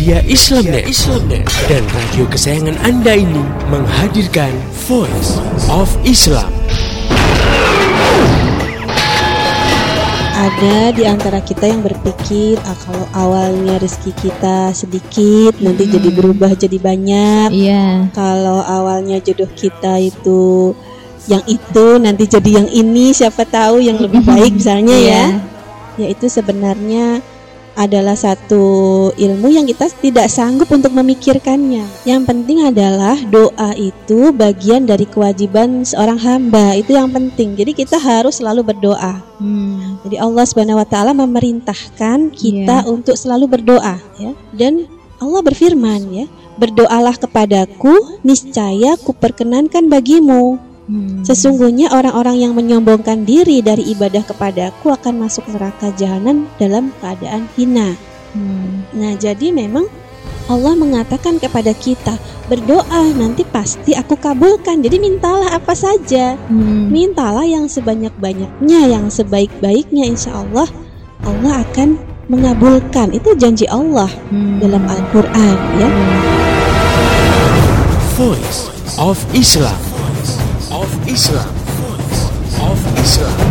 Media Islamnet, Islamnet dan radio kesayangan Anda ini menghadirkan Voice of Islam. Ada di antara kita yang berpikir ah, kalau awalnya rezeki kita sedikit nanti jadi berubah jadi banyak. Iya. Kalau awalnya jodoh kita itu yang itu nanti jadi yang ini siapa tahu yang lebih baik misalnya ya. Iya. Yaitu sebenarnya adalah satu ilmu yang kita tidak sanggup untuk memikirkannya. Yang penting adalah doa itu bagian dari kewajiban seorang hamba. Itu yang penting. Jadi kita harus selalu berdoa. Hmm. Jadi Allah Subhanahu wa taala memerintahkan kita Iya. untuk selalu berdoa ya. Dan Allah berfirman ya, "Berdoalah kepadaku, niscaya kuperkenankan bagimu." Hmm. Sesungguhnya orang-orang yang menyombongkan diri dari ibadah kepadaku akan masuk neraka jahanam dalam keadaan hina. Hmm. Nah, jadi memang Allah mengatakan kepada kita, berdoa nanti pasti aku kabulkan. Jadi mintalah apa saja. Hmm. Mintalah yang sebanyak-banyaknya, yang sebaik-baiknya insya Allah Allah akan mengabulkan. Itu janji Allah Hmm. dalam Al-Quran ya. Voice of Islam. Of Islam. Of Islam.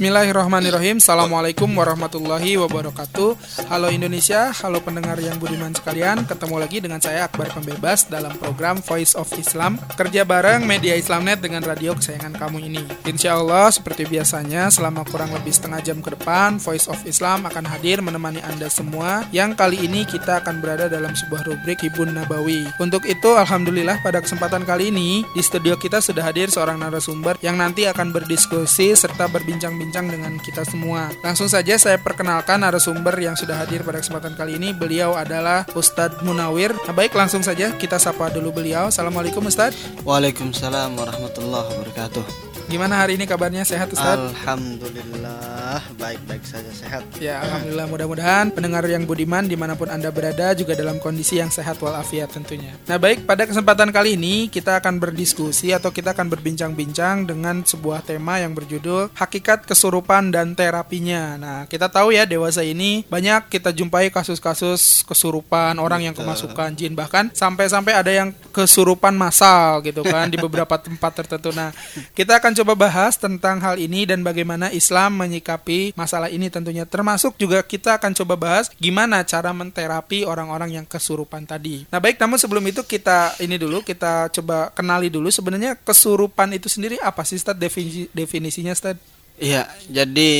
Bismillahirrahmanirrahim. Assalamualaikum warahmatullahi wabarakatuh. Halo Indonesia, halo pendengar yang budiman sekalian. Ketemu lagi dengan saya Akbar Pembebas dalam program Voice of Islam. Kerja bareng media Islamnet dengan radio kesayangan kamu ini. Insya Allah seperti biasanya selama kurang lebih setengah jam ke depan Voice of Islam akan hadir menemani Anda semua. Yang kali ini kita akan berada dalam sebuah rubrik Hibun Nabawi. Untuk itu Alhamdulillah pada kesempatan kali ini Di studio kita sudah hadir seorang narasumber Yang nanti akan berdiskusi serta berbincang-bincang dengan kita semua. Langsung saja saya perkenalkan narasumber yang sudah hadir pada kesempatan kali ini. Beliau adalah Ustadz Munawir. Nah, Baik langsung saja kita sapa dulu beliau. Assalamualaikum Ustadz. Waalaikumsalam warahmatullahi wabarakatuh. Gimana hari ini kabarnya sehat Ustadz? Alhamdulillah baik-baik saja sehat. Ya, Alhamdulillah mudah-mudahan pendengar yang budiman di mana pun Anda berada juga dalam kondisi yang sehat walafiat tentunya. Nah baik, pada kesempatan kali ini kita akan berdiskusi atau kita akan berbincang-bincang dengan sebuah tema yang berjudul Hakikat Kesurupan dan Terapinya. Nah kita tahu ya dewasa ini banyak kita jumpai kasus-kasus kesurupan, orang yang kemasukan jin, bahkan sampai-sampai ada yang kesurupan massal gitu kan di beberapa tempat tertentu. Nah kita akan coba bahas tentang hal ini dan bagaimana Islam menyikapi masalah ini tentunya termasuk juga kita akan coba bahas gimana cara menterapi orang-orang yang kesurupan tadi. Nah, baik namun sebelum itu kita ini dulu kita coba kenali dulu sebenarnya kesurupan itu sendiri apa sih Ustaz definisi definisinya Ustaz? Iya, jadi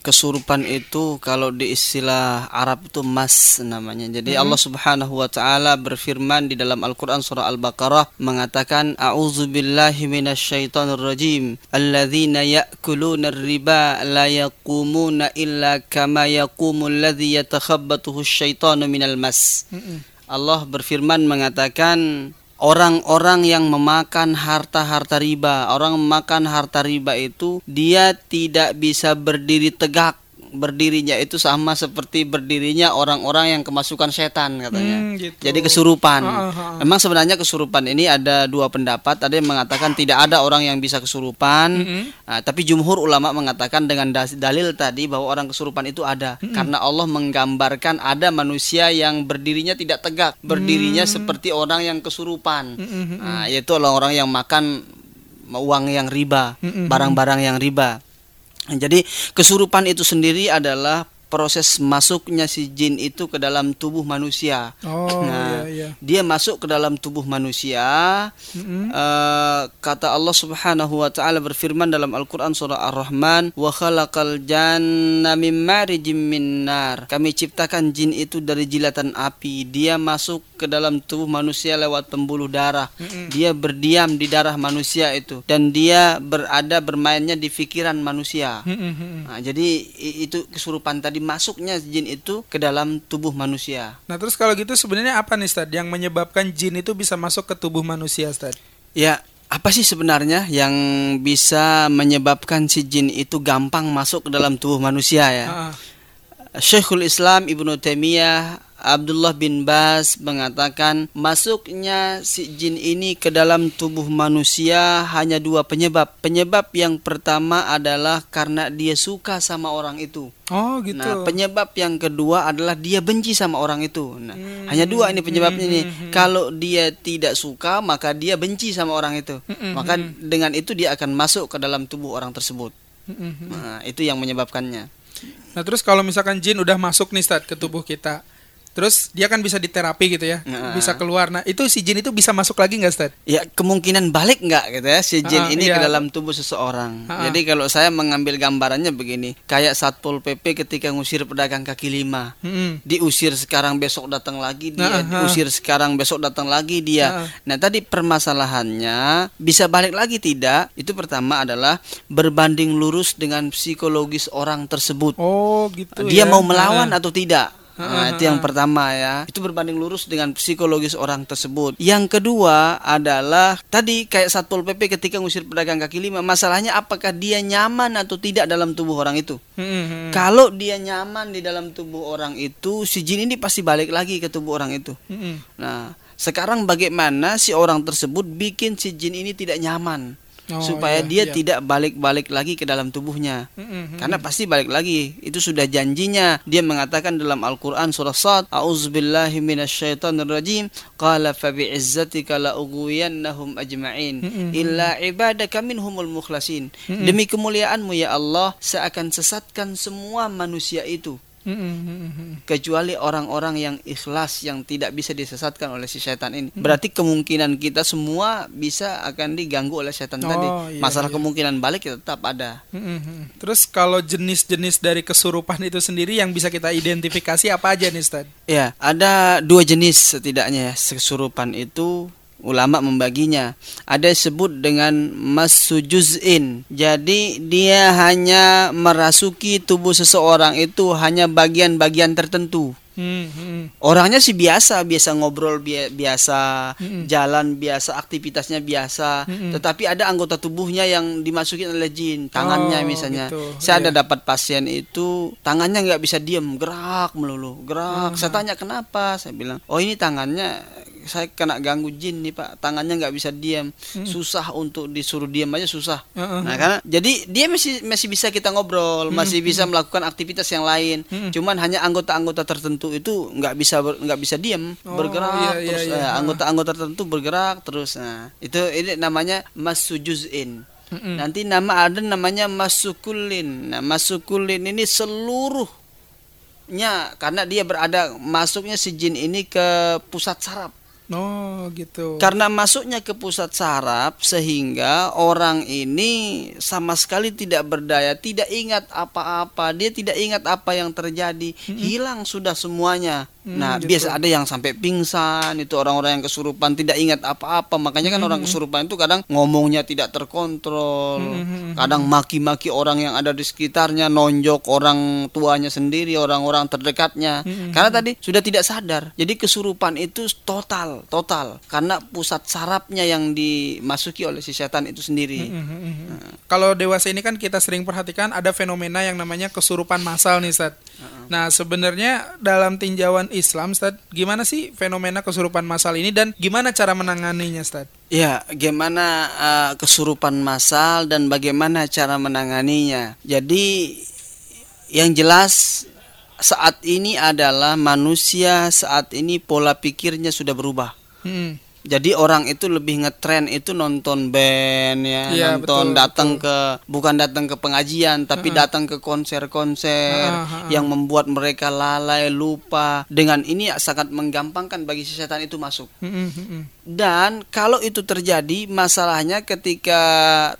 kesurupan itu kalau di istilah Arab itu mas namanya. Jadi Allah Subhanahu wa taala berfirman di dalam Al-Qur'an surah Al-Baqarah mengatakan a'udzubillahi minasyaitonir rajim. Alladzina ya'kuluna riba la yaqumuna illa kama yaqumul ladzi yatakhabbathu asyaitanu minal mas. Allah berfirman mengatakan orang-orang yang memakan harta-harta riba, orang memakan harta riba itu dia tidak bisa berdiri tegak. Berdirinya itu sama seperti berdirinya orang-orang yang kemasukan setan katanya. Hmm, gitu. Jadi kesurupan. Ah. Memang sebenarnya kesurupan ini ada dua pendapat. Ada yang mengatakan tidak ada orang yang bisa kesurupan. Nah, tapi jumhur ulama mengatakan dengan dalil tadi bahwa orang kesurupan itu ada. Karena Allah menggambarkan ada manusia yang berdirinya tidak tegak, berdirinya seperti orang yang kesurupan. Nah, yaitu orang-orang yang makan uang yang riba, barang-barang yang riba. Jadi kesurupan itu sendiri adalah proses masuknya si jin itu ke dalam tubuh manusia. Oh, nah, iya, iya. dia masuk ke dalam tubuh manusia. Eh, kata Allah Subhanahu wa taala berfirman dalam Al-Qur'an surah Ar-Rahman, "Wa khalaqal janna min marijim min nar." Kami ciptakan jin itu dari jilatan api. Dia masuk ke dalam tubuh manusia lewat pembuluh darah. Dia berdiam di darah manusia itu dan dia berada bermainnya di pikiran manusia. Nah, jadi itu kesurupan tadi masuknya jin itu ke dalam tubuh manusia. Nah, terus kalau gitu sebenarnya apa nih Ustaz yang menyebabkan jin itu bisa masuk ke tubuh manusia Ustaz? Ya, apa sih sebenarnya yang bisa menyebabkan si jin itu gampang masuk ke dalam tubuh manusia ya? Ah, Syekhul Islam Ibnu Taimiyah Abdullah bin Bas mengatakan masuknya si jin ini ke dalam tubuh manusia hanya dua penyebab. Penyebab yang pertama adalah karena dia suka sama orang itu. Oh gitu. Nah, penyebab yang kedua adalah dia benci sama orang itu. Nah, hanya dua ini penyebabnya Hmm, nih. Kalau dia tidak suka, maka dia benci sama orang itu. Hmm, Maka dengan itu dia akan masuk ke dalam tubuh orang tersebut. Mm-mm. Nah, itu yang menyebabkannya. Nah terus kalau misalkan jin udah masuk nih Stad ke tubuh kita, terus dia kan bisa diterapi gitu ya, Nah. bisa keluar. Nah itu si jin itu bisa masuk lagi nggak Stad? Ya kemungkinan balik nggak gitu ya si jin Ah, ini iya. ke dalam tubuh seseorang. Ah. Jadi kalau saya mengambil gambarannya begini, kayak satpol pp ketika ngusir pedagang kaki lima, Mm-mm. diusir sekarang besok datang lagi dia, ah. diusir sekarang besok datang lagi dia. Ah. Nah tadi permasalahannya bisa balik lagi tidak? Itu pertama adalah berbanding lurus dengan psikologis orang tersebut. Oh gitu. dia ya. mau melawan atau tidak? Ah, Nah, itu yang pertama ya. Itu berbanding lurus dengan psikologis orang tersebut. Yang kedua adalah tadi kayak Satpol PP ketika ngusir pedagang kaki lima, masalahnya apakah dia nyaman atau tidak dalam tubuh orang itu? Mm-mm. Kalau dia nyaman di dalam tubuh orang itu, si jin ini pasti balik lagi ke tubuh orang itu. Mm-mm. Nah, sekarang bagaimana si orang tersebut bikin si jin ini tidak nyaman? Oh, supaya iya, dia iya. tidak balik-balik lagi ke dalam tubuhnya. Mm-mm. Karena pasti balik lagi. Itu sudah janjinya. Dia mengatakan dalam Al-Qur'an surah Sad, "A'udzubillahi minasyaitonirrajim. Qala fa bi'izzatika la ughwiyannahum ajma'in illa ibadaka minhumul mukhlasin." Demi kemuliaanmu ya Allah, saya akan sesatkan semua manusia itu. Kecuali orang-orang yang ikhlas yang tidak bisa disesatkan oleh si setan ini. Berarti kemungkinan kita semua bisa akan diganggu oleh setan Oh, tadi. iya, Masalah iya. kemungkinan balik ya tetap ada. Terus kalau jenis-jenis dari kesurupan itu sendiri yang bisa kita identifikasi apa aja nih Stad? Ya, ada dua jenis setidaknya ya kesurupan itu ulama membaginya. Ada disebut dengan masujuzin. Jadi dia hanya merasuki tubuh seseorang itu hanya bagian-bagian tertentu. Hmm, hmm. Orangnya sih biasa, biasa ngobrol bia- biasa, Mm-mm. jalan biasa, aktivitasnya biasa. Mm-mm. Tetapi ada anggota tubuhnya yang dimasukin oleh jin, tangannya Oh, misalnya. gitu. Saya ada Iya. dapat pasien itu tangannya nggak bisa diem, gerak melulu, gerak. Saya tanya kenapa? Saya bilang, oh ini tangannya saya kena ganggu jin nih pak, tangannya nggak bisa diem, susah untuk disuruh diem aja susah. Heeh. Nah karena jadi dia masih masih bisa kita ngobrol, masih bisa melakukan aktivitas yang lain. Cuman hanya anggota-anggota tertentu itu nggak bisa nggak bisa diam, Oh, bergerak iya, iya, terus iya. eh, anggota-anggota tertentu bergerak terus. Nah itu ini namanya masujuzin. Mm-mm. Nanti nama ada namanya masukulin. Nah masukulin ini seluruhnya karena dia berada masuknya si jin ini ke pusat saraf. Oh gitu. Karena masuknya ke pusat saraf sehingga orang ini sama sekali tidak berdaya, tidak ingat apa-apa, dia tidak ingat apa yang terjadi, hilang sudah semuanya. Hmm, nah, gitu. biasa ada yang sampai pingsan, itu orang-orang yang kesurupan tidak ingat apa-apa. Makanya kan orang kesurupan itu kadang ngomongnya tidak terkontrol, Hmm, kadang maki-maki orang yang ada di sekitarnya, nonjok orang tuanya sendiri, orang-orang terdekatnya. Hmm, Karena tadi sudah tidak sadar. Jadi kesurupan itu total, total karena pusat sarafnya yang dimasuki oleh si setan itu sendiri. Mhm. Kalau dewasa ini kan kita sering perhatikan ada fenomena yang namanya kesurupan massal nih, Stad. Nah, sebenarnya dalam tinjauan Islam, Stad, gimana sih fenomena kesurupan massal ini dan gimana cara menanganinya, Stad? Ya, bagaimana uh, kesurupan massal dan bagaimana cara menanganinya. Jadi yang jelas saat ini adalah manusia saat ini pola pikirnya sudah berubah. Hmm. Jadi orang itu lebih ngetren itu nonton band ya, Iya, nonton datang ke bukan datang ke pengajian tapi datang ke konser-konser Ha, ha, ha. yang membuat mereka lalai lupa. Dengan ini sangat menggampangkan bagi si setan itu masuk. Hmm, hmm. Dan kalau itu terjadi, masalahnya ketika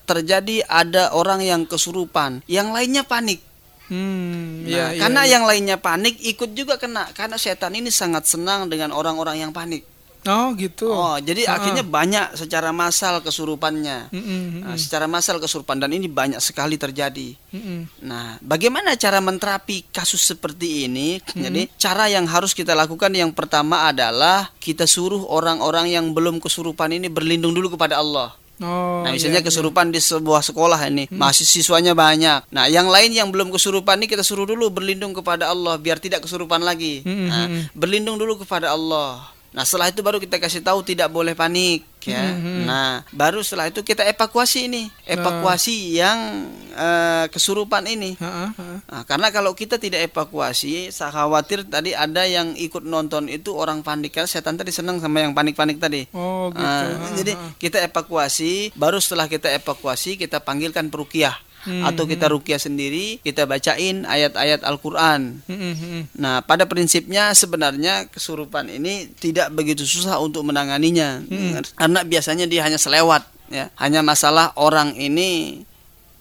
terjadi ada orang yang kesurupan, yang lainnya panik. Hmm, Nah, iya, karena iya. yang lainnya panik ikut juga kena. Karena setan ini sangat senang dengan orang-orang yang panik. Oh, gitu. Oh, jadi Ha, akhirnya banyak secara massal kesurupannya. Hmm, hmm, hmm, Nah, secara massal kesurupan dan ini banyak sekali terjadi. hmm, hmm. Nah, bagaimana cara menterapi kasus seperti ini? Jadi, cara yang harus kita lakukan yang pertama adalah kita suruh orang-orang yang belum kesurupan ini berlindung dulu kepada Allah. Oh, Nah, misalnya iya, iya. kesurupan di sebuah sekolah ini, masih siswanya banyak. Nah, yang lain yang belum kesurupan ini kita suruh dulu berlindung kepada Allah biar tidak kesurupan lagi. Hmm, Nah, hmm, berlindung dulu kepada Allah. Nah, setelah itu baru kita kasih tahu tidak boleh panik ya. Hmm, Nah, baru setelah itu kita evakuasi ini, evakuasi yang eh, kesurupan ini. Heeh. Nah, karena kalau kita tidak evakuasi, saya khawatir tadi ada yang ikut nonton itu orang panik karena setan tadi senang sama yang panik-panik tadi. Oh gitu. Ah, Heeh, jadi kita evakuasi, baru setelah kita evakuasi kita panggilkan perukiah Hmm, atau kita rukiah sendiri, kita bacain ayat-ayat Al-Qur'an. Mm-mm, mm-mm. Nah, pada prinsipnya sebenarnya kesurupan ini tidak begitu susah untuk menanganinya. Karena biasanya dia hanya selewat ya. Hanya masalah orang ini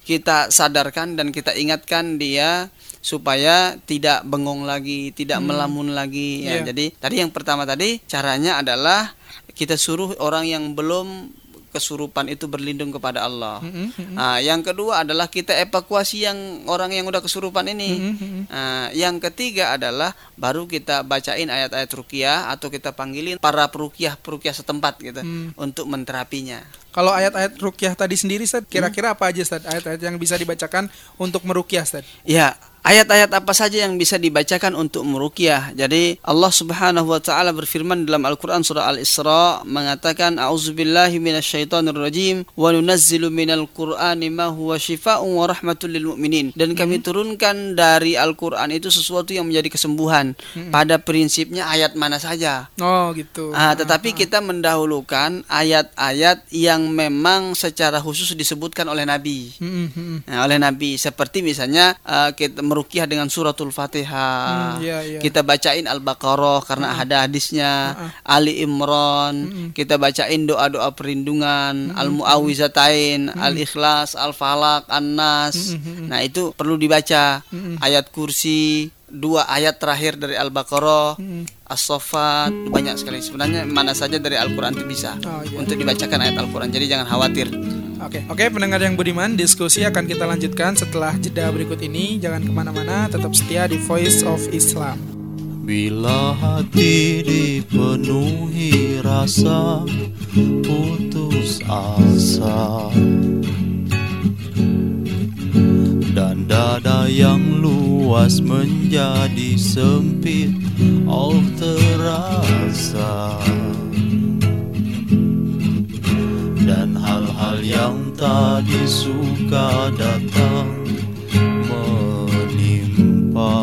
kita sadarkan dan kita ingatkan dia supaya tidak bengong lagi, tidak melamun lagi ya. Iya. Jadi tadi yang pertama tadi caranya adalah kita suruh orang yang belum kesurupan itu berlindung kepada Allah. Mm-mm, mm-mm. Nah, yang kedua adalah kita evakuasi yang orang yang udah kesurupan ini. Mm-mm, mm-mm. Nah, yang ketiga adalah baru kita bacain ayat-ayat rukiah atau kita panggilin para perukiah perukiah setempat gitu Hmm. untuk menterapinya. Kalau ayat-ayat rukyah tadi sendiri, Ustaz, kira-kira Hmm. apa aja, Ustaz? Ayat-ayat yang bisa dibacakan untuk merukyah, Ustaz? Ya, ayat-ayat apa saja yang bisa dibacakan untuk meruqyah. Jadi Allah Subhanahu wa taala berfirman dalam Al-Qur'an surah Al-Isra mengatakan a'udzubillahi minasyaitonirrajim wa nunazzilu minal qur'ani ma huwa syifaa'un wa rahmatul lil mu'minin. Dan kami turunkan dari Al-Qur'an itu sesuatu yang menjadi kesembuhan. Pada prinsipnya ayat mana saja. Oh, gitu. Ah, tetapi kita mendahulukan ayat-ayat yang memang secara khusus disebutkan oleh Nabi. Mm-mm, mm-mm. Nah, oleh Nabi seperti misalnya eh, kita merukyah dengan suratul Fatihah. Hmm, iya, iya. Kita bacain Al-Baqarah karena ada hadisnya, Ali Imran, kita bacain doa-doa perlindungan, Al-Muawizatain, Al-Ikhlas, Al-Falaq, An-Nas. Nah, itu perlu dibaca. Ayat kursi, dua ayat terakhir dari Al-Baqarah, As-Saffat, banyak sekali. Sebenarnya mana saja dari Al-Qur'an itu bisa Oh, iya. untuk dibacakan ayat Al-Qur'an. Jadi jangan khawatir. Oke, oke pendengar yang budiman, diskusi akan kita lanjutkan setelah jeda berikut ini. Jangan ke mana-mana, tetap setia di Voice of Islam. Bila hati dipenuhi rasa putus asa Dan dada yang luas menjadi sempit Oh terasa tadi suka datang menimpa.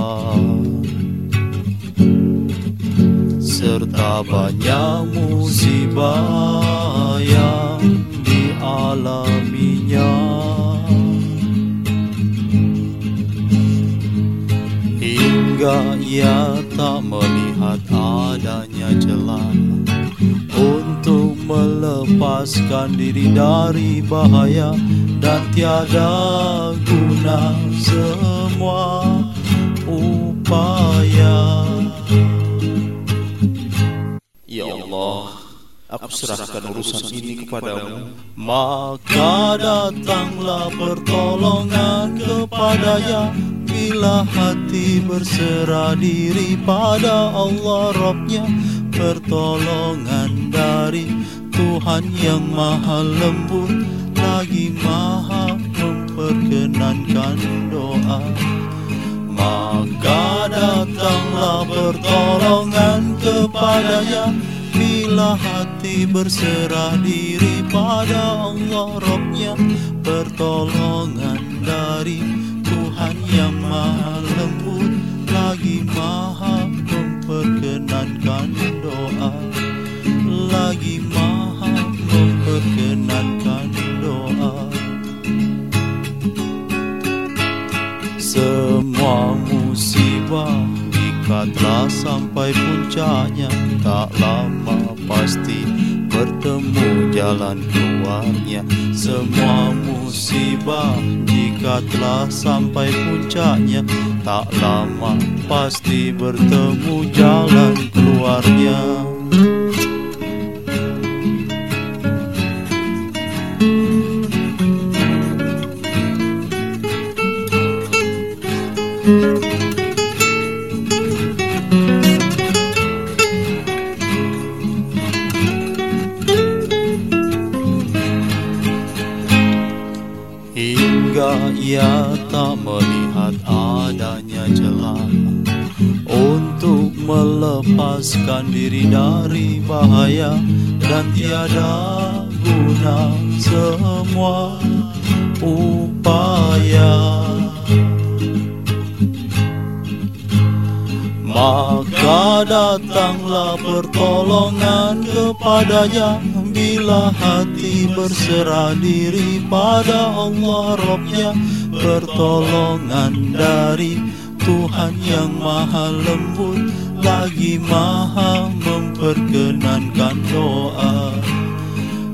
Serta banyak musibah yang dialaminya. Hingga ia tak melihat melepaskan diri dari bahaya dan tiada guna semua upaya. Ya Allah, aku serahkan urusan ini kepadamu. Maka datanglah pertolongan kepadanya Bila hati berserah diri pada Allah Robnya Pertolongan dari Tuhan yang maha lembut Lagi maha memperkenankan doa. Maka datanglah pertolongan kepadanya. Bila hati berserah diri pada Allah Robnya Pertolongan dari Tuhan yang maha lembut Lagi maha memperkenankan doa musibah ikatlah sampai puncaknya Tak lama pasti bertemu jalan keluarnya. Semua musibah jika telah sampai puncaknya Tak lama pasti bertemu jalan keluarnya. tak melepaskan diri dari bahaya dan tiada guna semua upaya. Maka datanglah pertolongan kepadanya Bila hati berserah diri pada Allah Robnya. Pertolongan dari Tuhan yang maha lembut Lagi maha memperkenankan doa.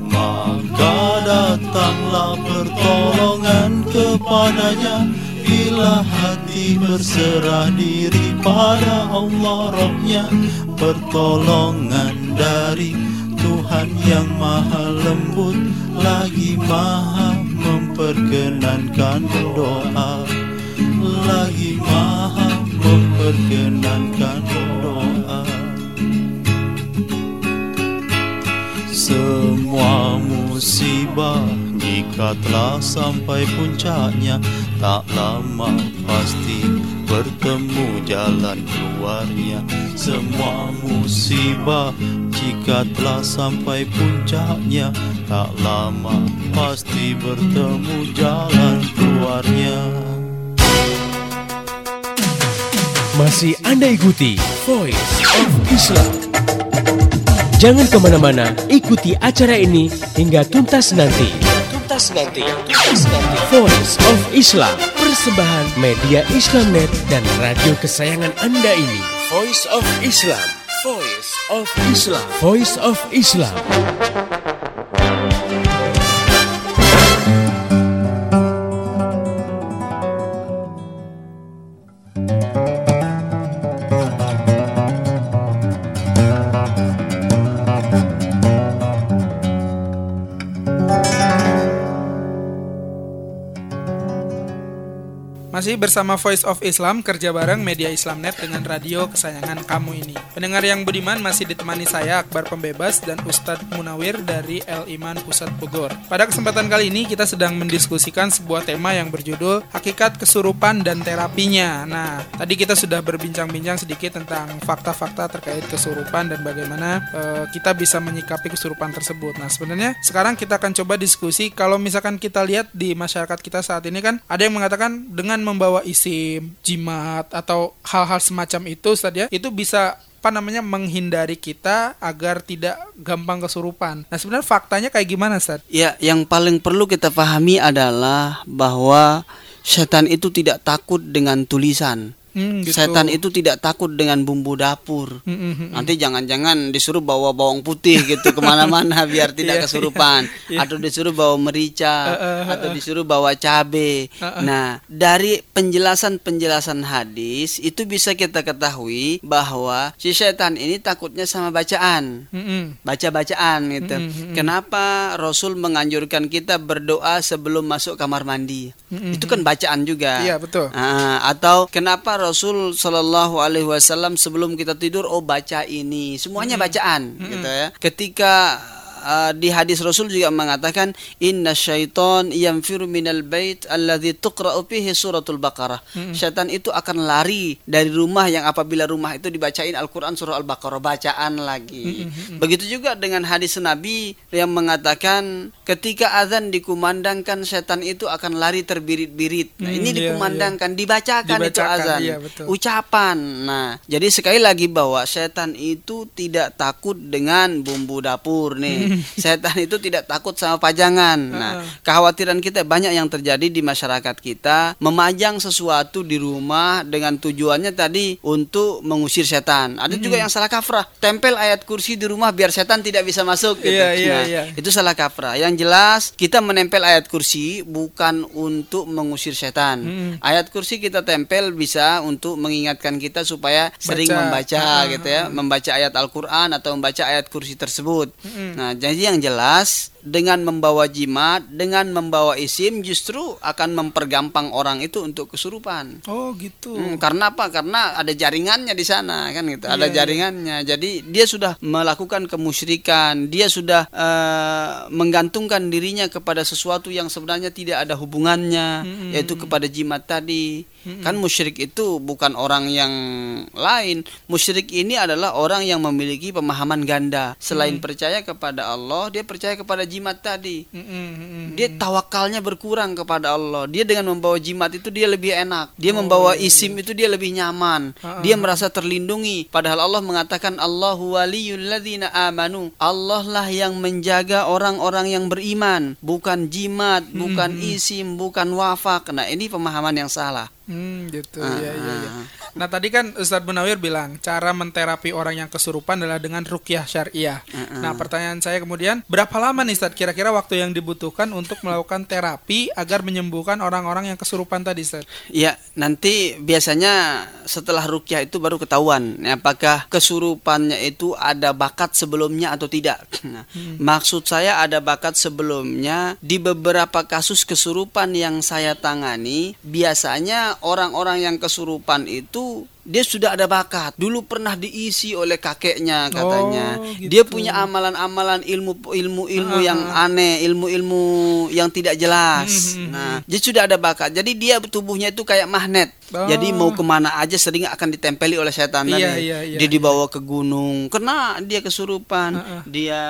Maka datanglah pertolongan kepadanya. Bila hati berserah diri pada Allah Rohnya Pertolongan dari Tuhan yang maha lembut. Lagi maha memperkenankan doa. Lagi maha memperkenankan doa. Semua musibah jika telah sampai puncaknya Tak lama pasti bertemu jalan keluarnya. Semua musibah jika telah sampai puncaknya Tak lama pasti bertemu jalan keluarnya Masih Anda ikuti Voice of Islam. Jangan ke mana-mana, ikuti acara ini hingga tuntas nanti. Tuntas nanti, tuntas nanti. Voice of Islam, persembahan media Islamnet dan radio kesayangan Anda ini. Voice of Islam, Voice of Islam, Voice of Islam. Masih bersama Voice of Islam kerja bareng media Islamnet dengan radio kesayangan kamu ini. Pendengar yang budiman masih ditemani saya Akbar Pembebas dan Ustadz Munawir dari El Iman Pusat Bogor. Pada kesempatan kali ini kita sedang mendiskusikan sebuah tema yang berjudul Hakikat Kesurupan dan Terapinya. Nah, tadi kita sudah berbincang-bincang sedikit tentang fakta-fakta terkait kesurupan dan bagaimana eh, kita bisa menyikapi kesurupan tersebut. Nah, sebenarnya sekarang kita akan coba diskusi kalau misalkan kita lihat di masyarakat kita saat ini kan ada yang mengatakan dengan membawa isim, jimat atau hal-hal semacam itu Ustaz ya, itu bisa apa namanya menghindari kita agar tidak gampang kesurupan. Nah, sebenarnya faktanya kayak gimana, Ustaz? Ya, yang paling perlu kita pahami adalah bahwa setan itu tidak takut dengan tulisan. Hmm, gitu. Setan itu tidak takut dengan bumbu dapur. Hmm, hmm, hmm. Nanti jangan-jangan disuruh bawa bawang putih gitu ke mana-mana biar tidak Iya, kesurupan, iya. atau disuruh bawa merica, Uh, uh, uh, atau disuruh bawa cabe. Uh, uh. Nah, dari penjelasan-penjelasan hadis itu bisa kita ketahui bahwa si setan ini takutnya sama bacaan Hmm, hmm. baca-bacaan gitu. Mm, mm, mm. Kenapa Rasul menganjurkan kita berdoa sebelum masuk kamar mandi? Mm, mm, Itu kan bacaan juga. Iya, betul. Ah, atau kenapa Rasul Shallallahu Alaihi Wasallam sebelum kita tidur oh baca ini. Semuanya bacaan gitu ya. Ketika ah, di hadis Rasul juga mengatakan inna syaiton yamfiru minal bait alladhi tuqra'u fihi suratul baqarah. Syaitan itu akan lari dari rumah yang apabila rumah itu dibacain Al-Qur'an surah Al-Baqarah bacaan lagi. Begitu juga dengan hadis Nabi yang mengatakan ketika azan dikumandangkan setan itu akan lari terbirit-birit. Nah, Hmm, ini iya, dikumandangkan, dibacakan, itu Dibacakan, azan. iya, betul. Ucapan. Nah, jadi sekali lagi bahwa setan itu tidak takut dengan bumbu dapur nih. setan itu tidak takut sama pajangan. Nah, kekhawatiran kita banyak yang terjadi di masyarakat kita memajang sesuatu di rumah dengan tujuannya tadi untuk mengusir setan. Ada juga yang salah kafrah, tempel ayat kursi di rumah biar setan tidak bisa masuk gitu. Iya, iya, Nah, iya. itu salah kaprah. Yang jelas kita menempel ayat kursi bukan untuk mengusir setan. Ayat kursi kita tempel bisa untuk mengingatkan kita supaya sering Baca. membaca gitu ya, membaca ayat Al-Qur'an atau membaca ayat kursi tersebut. Nah, jadi yang jelas dengan membawa jimat, dengan membawa isim justru akan mempergampang orang itu untuk kesurupan. Oh gitu. Hmm, karena apa? Karena ada jaringannya di sana kan gitu. Ada Iya, iya. jaringannya. Jadi dia sudah melakukan kemusyrikan, dia sudah eh, menggantungkan dirinya kepada sesuatu yang sebenarnya tidak ada hubungannya, Mm-mm. yaitu kepada jimat tadi. Mm-mm. Kan musyrik itu bukan orang yang lain. Musyrik ini adalah orang yang memiliki pemahaman ganda. Selain Mm. percaya kepada Allah, dia percaya kepada jimat tadi. Mm-mm, mm-mm. Dia tawakalnya berkurang kepada Allah. Dia dengan membawa jimat itu dia lebih enak. Dia membawa isim itu dia lebih nyaman. Ah, Dia ah. merasa terlindungi. Padahal Allah mengatakan Allahu waliyul ladzina amanu. Allah lah yang menjaga orang-orang yang beriman, bukan jimat, bukan isim, bukan wafak. Nah, ini pemahaman yang salah. Hmm, gitu. Iya, iya, iya. ah. Nah, tadi kan Ustadz Munawir bilang cara menterapi orang yang kesurupan adalah dengan rukyah syariah. Nah, pertanyaan saya kemudian, berapa lama nih Ustadz kira-kira waktu yang dibutuhkan untuk melakukan terapi agar menyembuhkan orang-orang yang kesurupan tadi, Ustadz? Ya, nanti biasanya setelah rukyah itu baru ketahuan ya, apakah kesurupannya itu ada bakat sebelumnya atau tidak. Nah, Maksud saya ada bakat sebelumnya di beberapa kasus kesurupan yang saya tangani, biasanya orang-orang yang kesurupan itu you dia sudah ada bakat. Dulu pernah diisi oleh kakeknya katanya. Oh, gitu. Dia punya amalan-amalan ilmu ilmu ilmu yang aneh, ilmu-ilmu yang tidak jelas. Hmm, hmm, Nah, dia sudah ada bakat. Jadi dia tubuhnya itu kayak magnet. Oh. Jadi mau ke mana aja sering akan ditempeli oleh setan Iya, tadi. iya, iya, dia dibawa ke gunung, kena dia kesurupan. Heeh. Dia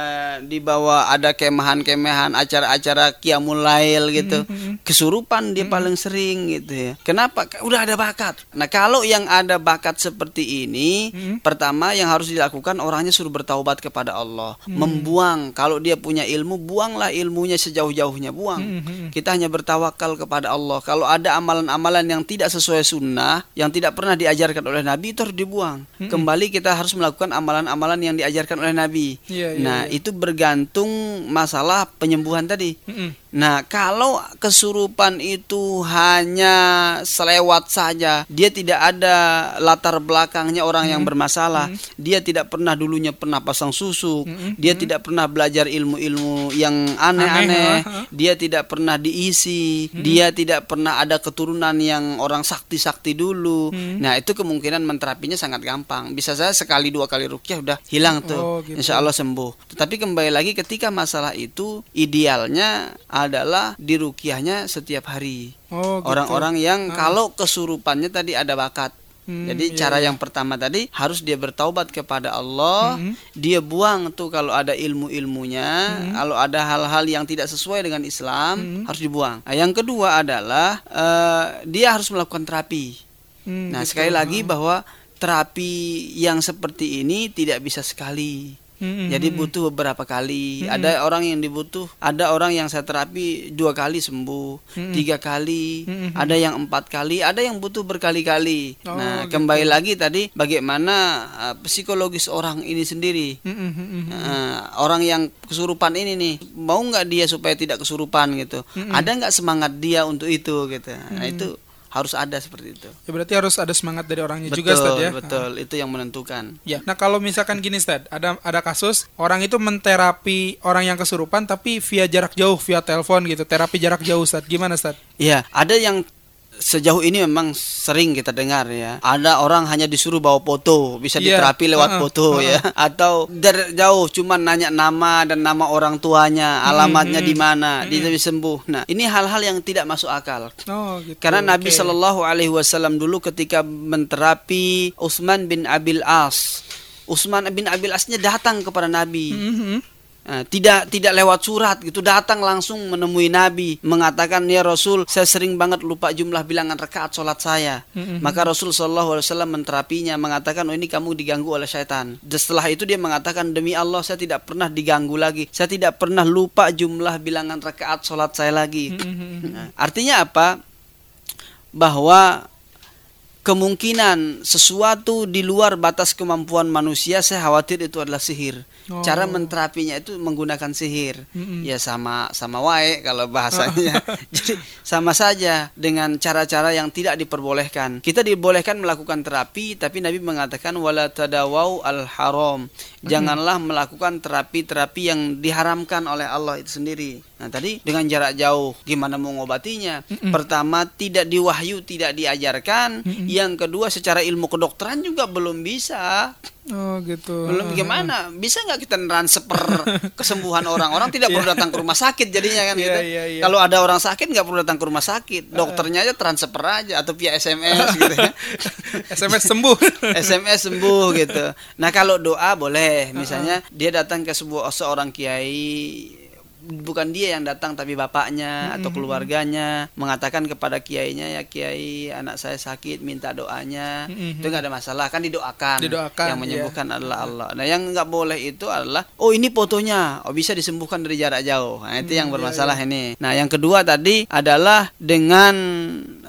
dibawa ada kemahan-kemahan acara-acara qiyamul lail gitu. Hmm, Kesurupan dia paling sering gitu ya. Kenapa? Udah ada bakat. Nah, kalau yang ada bakat seperti ini, Hmm. pertama yang harus dilakukan orangnya suruh bertaubat kepada Allah, Hmm. membuang. Kalau dia punya ilmu, buanglah ilmunya sejauh-jauhnya, buang. Hmm, hmm. Kita hanya bertawakal kepada Allah. Kalau ada amalan-amalan yang tidak sesuai sunnah, yang tidak pernah diajarkan oleh Nabi, itu harus dibuang. Hmm. Kembali kita harus melakukan amalan-amalan yang diajarkan oleh Nabi. Iya, iya, nah, iya. itu bergantung masalah penyembuhan tadi. Mm-mm. Nah, kalau kesurupan itu hanya selewat saja, dia tidak ada latar belakangnya orang yang bermasalah, dia tidak pernah dulunya pernah pasang susuk, dia tidak pernah belajar ilmu-ilmu yang aneh-aneh, Aneh. Dia tidak pernah diisi, dia tidak pernah ada keturunan yang orang sakti-sakti dulu. Nah, itu kemungkinan menterapinya sangat gampang. Bisa saya sekali dua kali rukyah udah hilang tuh. Oh, gitu. Insya Allah sembuh. Tetapi kembali lagi ketika masalah itu idealnya adalah dirukyahnya setiap hari. Oh, gitu. Orang-orang yang kalau kesurupannya tadi ada bakat. Hmm, Jadi iya, cara iya. yang pertama tadi harus dia bertaubat kepada Allah, Hmm. dia buang tuh kalau ada ilmu-ilmunya, kalau ada hal-hal yang tidak sesuai dengan Islam Hmm. harus dibuang. Nah, yang kedua adalah eh, dia harus melakukan terapi. Hmm, Nah, gitu. sekali lagi bahwa terapi yang seperti ini tidak bisa sekali. Mm-mm. Jadi butuh beberapa kali. Ada orang yang dibutuh, ada orang yang saya terapi dua kali sembuh, tiga kali, Mm-mm. ada yang empat kali, ada yang butuh berkali-kali. Oh, nah, gitu. kembali lagi tadi bagaimana uh, psikologis orang ini sendiri. Mm-mm. Nah, orang yang kesurupan ini nih mau nggak dia supaya tidak kesurupan gitu? Ada nggak semangat dia untuk itu gitu? Nah itu harus ada seperti itu. Ya berarti harus ada semangat dari orangnya betul, juga, Ustadz ya. betul. Itu yang menentukan. Ya. Nah kalau misalkan gini Stad, ada ada kasus orang itu menterapi orang yang kesurupan tapi via jarak jauh, via telepon gitu, terapi jarak jauh Stad. Gimana Stad? Iya, ada yang sejauh ini memang sering kita dengar ya. Ada orang hanya disuruh bawa foto, bisa Iya, diterapi lewat heeh, foto ya. Atau dari jauh cuman nanya nama dan nama orang tuanya, alamatnya di mana, dia bisa sembuh. Nah, ini hal-hal yang tidak masuk akal. Oh gitu. Karena Nabi. Shallallahu Alaihi Wasallam dulu ketika menterapi Utsman bin Abil As, Utsman bin Abil Asnya datang kepada Nabi. Mhm. Nah, tidak tidak lewat surat gitu. Datang langsung menemui Nabi mengatakan ya Rasul saya sering banget lupa jumlah bilangan rakaat sholat saya. Mm-hmm. maka Rasul Shallallahu Alaihi Wasallam menterapinya mengatakan oh ini kamu diganggu oleh syaitan. Dan setelah itu dia mengatakan demi Allah saya tidak pernah diganggu lagi. Saya tidak pernah lupa jumlah bilangan rakaat sholat saya lagi. Nah, artinya apa? Bahwa kemungkinan sesuatu di luar batas kemampuan manusia saya khawatir itu adalah sihir. Oh. Cara menterapinya itu menggunakan sihir. Mm-mm. Ya sama sama wae kalau bahasanya. Jadi sama saja dengan cara-cara yang tidak diperbolehkan. Kita dibolehkan melakukan terapi tapi Nabi mengatakan wala tadawau al haram. Janganlah melakukan terapi-terapi yang diharamkan oleh Allah itu sendiri. Nah, tadi dengan jarak jauh gimana mengobatinya? Pertama tidak diwahyu, tidak diajarkan. Yang kedua secara ilmu kedokteran juga belum bisa. Oh gitu. Belum gimana? Bisa nggak kita transfer kesembuhan orang? Orang tidak perlu datang ke rumah sakit jadinya kan Iya, gitu. iya, iya. Kalau ada orang sakit nggak perlu datang ke rumah sakit, dokternya aja transfer aja atau via SMS gitu ya. SMS sembuh. SMS sembuh gitu. Nah kalau doa boleh, misalnya dia datang ke sebuah seorang kiai bukan dia yang datang tapi bapaknya atau keluarganya mengatakan kepada kiainya ya kiai anak saya sakit minta doanya. Mhm. itu nggak ada masalah kan didoakan. Didoakan, yang iya. menyembuhkan adalah Allah. Nah yang nggak boleh itu adalah oh ini fotonya. Oh bisa disembuhkan dari jarak jauh. Nah itu yang bermasalah ini. Nah yang kedua tadi adalah dengan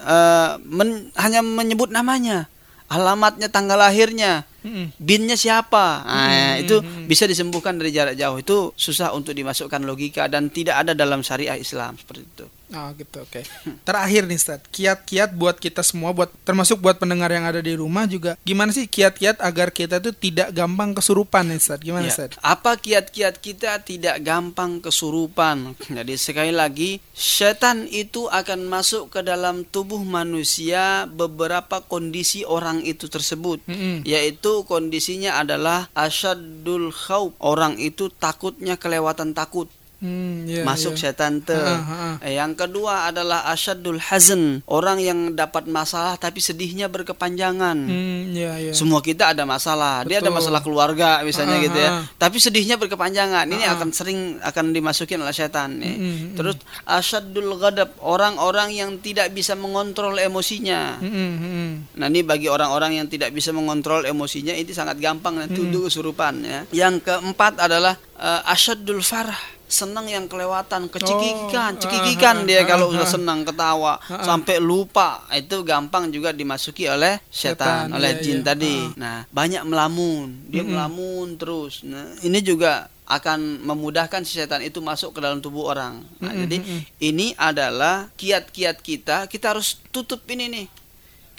eh, men- hanya menyebut namanya alamatnya tanggal lahirnya Mm-mm. binnya siapa? Nah, Hmm, itu hmm, bisa disembuhkan dari jarak jauh. Itu susah untuk dimasukkan logika dan tidak ada dalam syariah Islam seperti itu Oh gitu, oke. Terakhir nih, Stad. Kiat-kiat buat kita semua, buat termasuk buat pendengar yang ada di rumah juga. Gimana sih kiat-kiat agar kita tuh tidak gampang kesurupan nih, Stad? Gimana, Ya, Stad? Apa kiat-kiat kita tidak gampang kesurupan? Jadi sekali lagi, setan itu akan masuk ke dalam tubuh manusia beberapa kondisi orang itu tersebut. Mm-mm. Yaitu kondisinya adalah asyadul khawf. Orang itu takutnya kelewatan takut. Hmm, iya, masuk iya. setan te. Ha, ha. Eh, Yang kedua adalah asyadul hazan, orang yang dapat masalah tapi sedihnya berkepanjangan. Hmm, iya, iya. Semua kita ada masalah. Dia ada Betul. masalah keluarga misalnya Ah, gitu ya. Tapi sedihnya berkepanjangan. Ini Ah, ah. akan sering akan dimasukin oleh setan nih. Mm, mm, mm. Terus asyadul ghadab, orang-orang yang tidak bisa mengontrol emosinya. Mm-mm, mm-mm. Nah ini bagi orang-orang yang tidak bisa mengontrol emosinya ini sangat gampang nanti untuk kesurupan ya. Yang keempat adalah eh, asyadul farah. Senang yang kelewatan, Oh, kecikikan, cekikikan ah, dia ah, kalau ah, udah ah. senang ketawa sampai lupa. Itu gampang juga dimasuki oleh setan, oleh iya, jin iya. tadi. Nah, banyak melamun, dia melamun terus. Nah, ini juga akan memudahkan si setan itu masuk ke dalam tubuh orang. Nah, Mm-mm, jadi mm-mm. ini adalah kiat-kiat kita, kita harus tutup ini nih.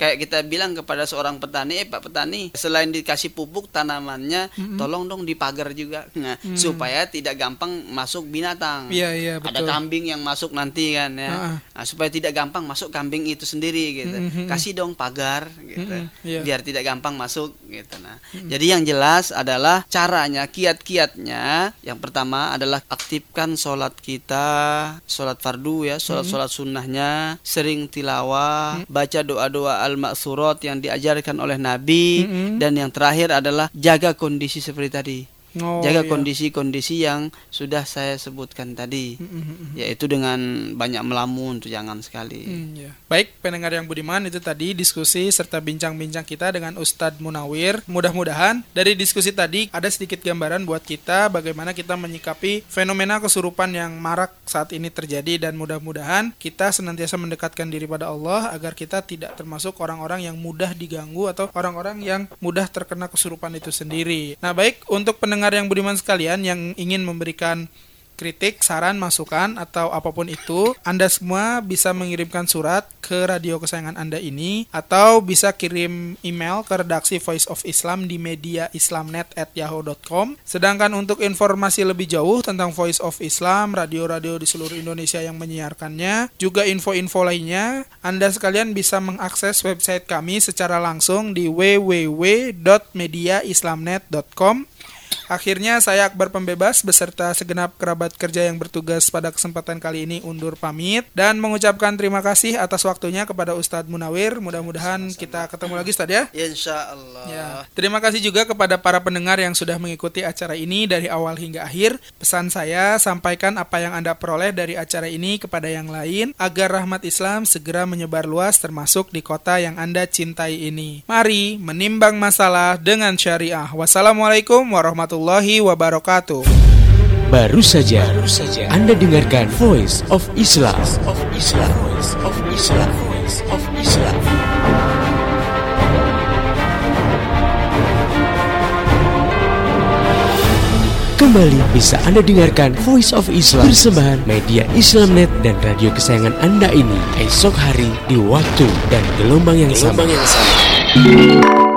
Kayak kita bilang kepada seorang petani, eh Pak petani, selain dikasih pupuk tanamannya, tolong dong dipagar juga, nah, supaya tidak gampang masuk binatang. Iya, iya, Ada betul. kambing yang masuk nanti kan ya, ah. Nah, supaya tidak gampang masuk kambing itu sendiri gitu. Mhm, mhm. Kasih dong pagar gitu, Mhm, iya. biar tidak gampang masuk gitu. Nah, jadi yang jelas adalah caranya, kiat-kiatnya. Yang pertama adalah aktifkan sholat kita, sholat fardu ya, sholat-sholat sunnahnya, sering tilawah, baca doa-doa al-maksurat yang diajarkan oleh Nabi, Mhm. dan yang terakhir adalah jaga kondisi seperti tadi. Oh, jaga iya. kondisi-kondisi yang sudah saya sebutkan tadi, mm-mm. yaitu dengan banyak melamun tuh jangan sekali. Hmm, ya. Baik, pendengar yang budiman itu tadi diskusi serta bincang-bincang kita dengan Ustadz Munawir. Mudah-mudahan dari diskusi tadi ada sedikit gambaran buat kita bagaimana kita menyikapi fenomena kesurupan yang marak saat ini terjadi dan mudah-mudahan kita senantiasa mendekatkan diri pada Allah agar kita tidak termasuk orang-orang yang mudah diganggu atau orang-orang yang mudah terkena kesurupan itu sendiri. Nah, baik untuk pendengar yang budiman sekalian yang ingin memberikan kritik, saran, masukan, atau apa pun itu, Anda semua bisa mengirimkan surat ke radio kesayangan Anda ini, atau bisa kirim email ke redaksi Voice of Islam di media islamnet@yahoo.com. Sedangkan untuk informasi lebih jauh tentang Voice of Islam, radio-radio di seluruh Indonesia yang menyiarkannya, juga info-info lainnya, Anda sekalian bisa mengakses website kami secara langsung di www.mediaislamnet.com. Akhirnya saya Akbar Pembebas beserta segenap kerabat kerja yang bertugas pada kesempatan kali ini undur pamit dan mengucapkan terima kasih atas waktunya kepada Ustadz Munawir. Mudah-mudahan kita ketemu lagi Ustadz ya. Insya Allah. Ya, terima kasih juga kepada para pendengar yang sudah mengikuti acara ini dari awal hingga akhir. Pesan saya, sampaikan apa yang Anda peroleh dari acara ini kepada yang lain agar rahmat Islam segera menyebar luas termasuk di kota yang Anda cintai ini. Mari menimbang masalah dengan syariah. Wassalamualaikum warahmatullahi warahmatullahi wabarakatuh. Baru saja, Baru saja Anda dengarkan Voice of Islam. Voice of Islam. Voice of Islam. Voice of Islam. Kembali bisa Anda dengarkan Voice of Islam Persembahan media Islamnet dan radio kesayangan Anda ini Esok hari di waktu dan gelombang yang gelombang sama, yang sama.